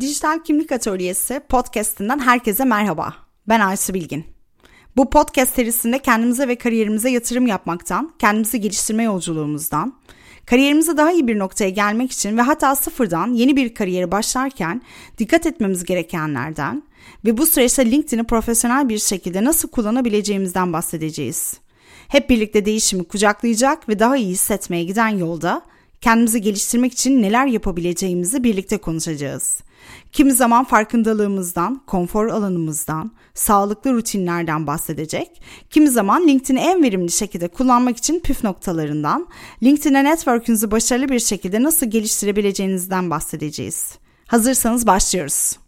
Dijital Kimlik Atölyesi podcast'inden herkese merhaba. Ben Aysu Bilgin. Bu podcast serisinde kendimize ve kariyerimize yatırım yapmaktan, kendimizi geliştirme yolculuğumuzdan, kariyerimize daha iyi bir noktaya gelmek için ve hatta sıfırdan yeni bir kariyeri başlarken dikkat etmemiz gerekenlerden ve bu süreçte LinkedIn'i profesyonel bir şekilde nasıl kullanabileceğimizden bahsedeceğiz. Hep birlikte değişimi kucaklayacak ve daha iyi hissetmeye giden yolda kendimizi geliştirmek için neler yapabileceğimizi birlikte konuşacağız. Kimi zaman farkındalığımızdan, konfor alanımızdan, sağlıklı rutinlerden bahsedecek. Kimi zaman LinkedIn'i en verimli şekilde kullanmak için püf noktalarından, LinkedIn'e network'ünüzü başarılı bir şekilde nasıl geliştirebileceğinizden bahsedeceğiz. Hazırsanız başlıyoruz.